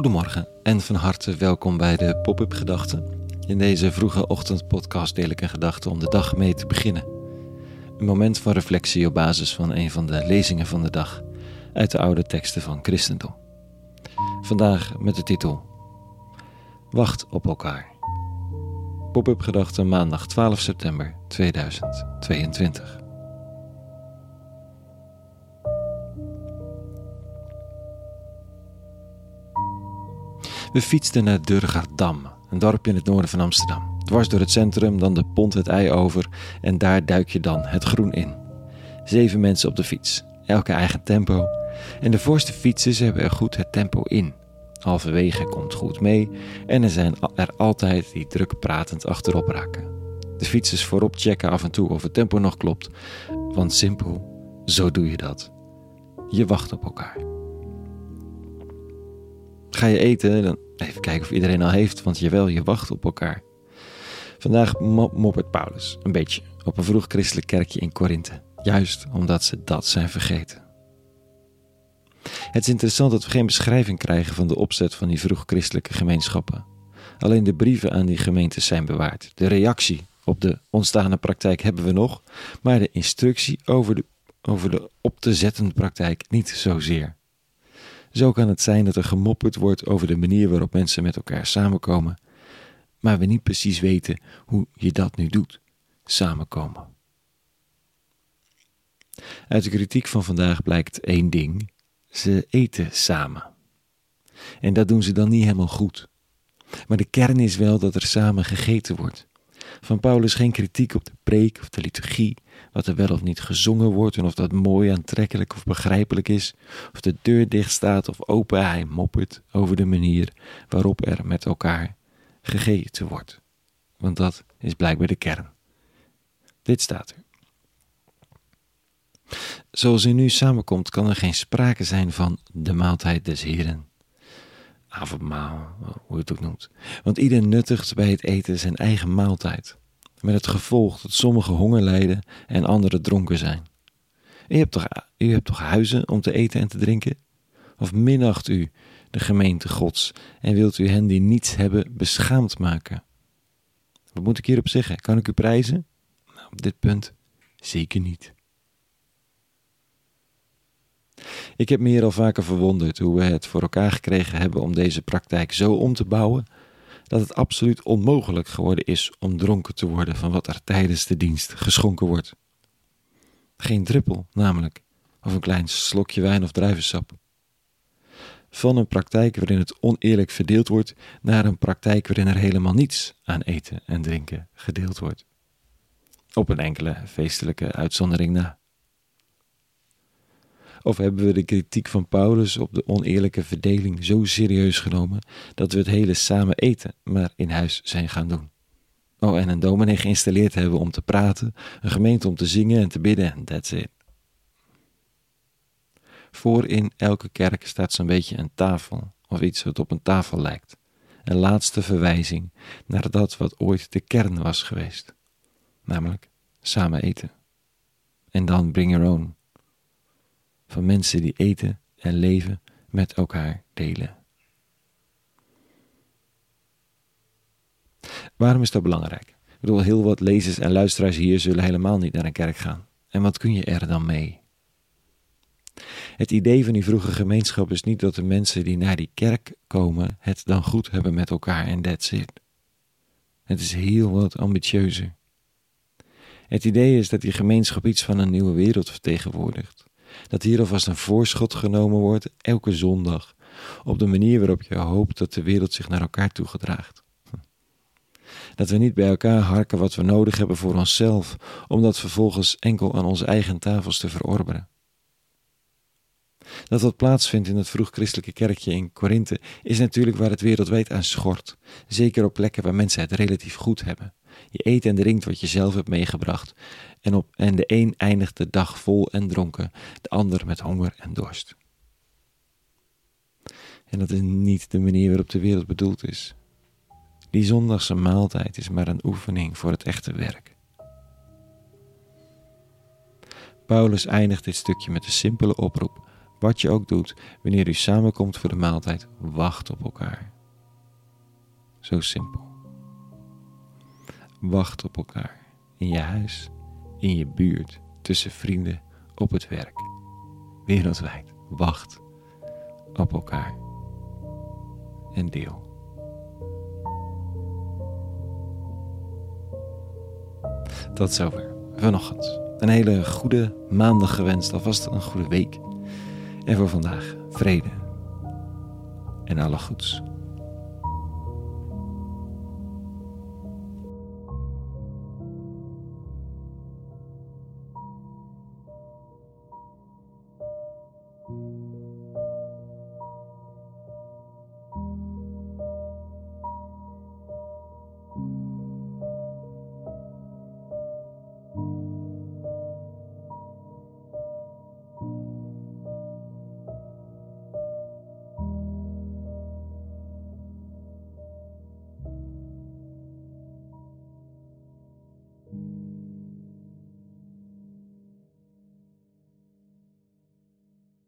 Goedemorgen en van harte welkom bij de Pop-up Gedachten. In deze vroege ochtendpodcast deel ik een gedachte om de dag mee te beginnen. Een moment van reflectie op basis van een van de lezingen van de dag uit de oude teksten van Christendom. Vandaag met de titel Wacht op elkaar. Pop-up Gedachten maandag 12 september 2022. We fietsten naar Durgardam, een dorpje in het noorden van Amsterdam. Dwars door het centrum, dan de pont het ei over en daar duik je dan het groen in. Zeven mensen op de fiets, elke eigen tempo. En de voorste fietsers hebben er goed het tempo in. Halverwege komt goed mee en er zijn er altijd die druk pratend achterop raken. De fietsers voorop checken af en toe of het tempo nog klopt, want simpel, zo doe je dat. Je wacht op elkaar. Ga je eten, dan even kijken of iedereen al heeft, want jawel, je wacht op elkaar. Vandaag moppert Paulus een beetje op een vroeg christelijk kerkje in Korinthe, juist omdat ze dat zijn vergeten. Het is interessant dat we geen beschrijving krijgen van de opzet van die vroeg christelijke gemeenschappen. Alleen de brieven aan die gemeentes zijn bewaard. De reactie op de ontstane praktijk hebben we nog, maar de instructie over de, over de op te zetten praktijk niet zozeer. Zo kan het zijn dat er gemopperd wordt over de manier waarop mensen met elkaar samenkomen, maar we niet precies weten hoe je dat nu doet: samenkomen. Uit de kritiek van vandaag blijkt één ding: ze eten samen. En dat doen ze dan niet helemaal goed. Maar de kern is wel dat er samen gegeten wordt. Van Paulus geen kritiek op de preek of de liturgie, wat er wel of niet gezongen wordt en of dat mooi, aantrekkelijk of begrijpelijk is, of de deur dicht staat of open, hij moppert over de manier waarop er met elkaar gegeten wordt. Want dat is blijkbaar de kern. Dit staat er. Zoals u nu samenkomt, kan er geen sprake zijn van de maaltijd des Heren. Avondmaal, hoe je het ook noemt. Want ieder nuttigt bij het eten zijn eigen maaltijd. Met het gevolg dat sommigen honger lijden en anderen dronken zijn. U hebt, toch, u hebt toch huizen om te eten en te drinken? Of minacht u de gemeente Gods en wilt u hen die niets hebben beschaamd maken? Wat moet ik hierop zeggen? Kan ik u prijzen? Nou, op dit punt zeker niet. Ik heb me al vaker verwonderd hoe we het voor elkaar gekregen hebben om deze praktijk zo om te bouwen dat het absoluut onmogelijk geworden is om dronken te worden van wat er tijdens de dienst geschonken wordt. Geen druppel, namelijk, of een klein slokje wijn of druivensap. Van een praktijk waarin het oneerlijk verdeeld wordt, naar een praktijk waarin er helemaal niets aan eten en drinken gedeeld wordt. Op een enkele feestelijke uitzondering na. Of hebben we de kritiek van Paulus op de oneerlijke verdeling zo serieus genomen dat we het hele samen eten maar in huis zijn gaan doen? Oh, en een dominee geïnstalleerd hebben om te praten, een gemeente om te zingen en te bidden en that's it. Voor in elke kerk staat zo'n beetje een tafel of iets wat op een tafel lijkt. Een laatste verwijzing naar dat wat ooit de kern was geweest. Namelijk samen eten. En dan bring your own van mensen die eten en leven met elkaar delen. Waarom is dat belangrijk? Ik bedoel, heel wat lezers en luisteraars hier zullen helemaal niet naar een kerk gaan. En wat kun je er dan mee? Het idee van die vroege gemeenschap is niet dat de mensen die naar die kerk komen het dan goed hebben met elkaar en that's it. Het is heel wat ambitieuzer. Het idee is dat die gemeenschap iets van een nieuwe wereld vertegenwoordigt dat hier alvast een voorschot genomen wordt, elke zondag, op de manier waarop je hoopt dat de wereld zich naar elkaar toe gedraagt. Dat we niet bij elkaar harken wat we nodig hebben voor onszelf, om dat vervolgens enkel aan onze eigen tafels te verorberen. Dat wat plaatsvindt in het vroeg-christelijke kerkje in Korinthe is natuurlijk waar het wereldwijd aan schort, zeker op plekken waar mensen het relatief goed hebben. Je eet en drinkt wat je zelf hebt meegebracht. En, op, en de een eindigt de dag vol en dronken, de ander met honger en dorst. En dat is niet de manier waarop de wereld bedoeld is. Die zondagse maaltijd is maar een oefening voor het echte werk. Paulus eindigt dit stukje met een simpele oproep: Wat je ook doet, wanneer u samenkomt voor de maaltijd, wacht op elkaar. Zo simpel. Wacht op elkaar. In je huis, in je buurt, tussen vrienden, op het werk. Wereldwijd. Wacht op elkaar. En deel. Tot zover vanochtend. Een hele goede maandag gewenst, alvast een goede week. En voor vandaag vrede en alle goeds.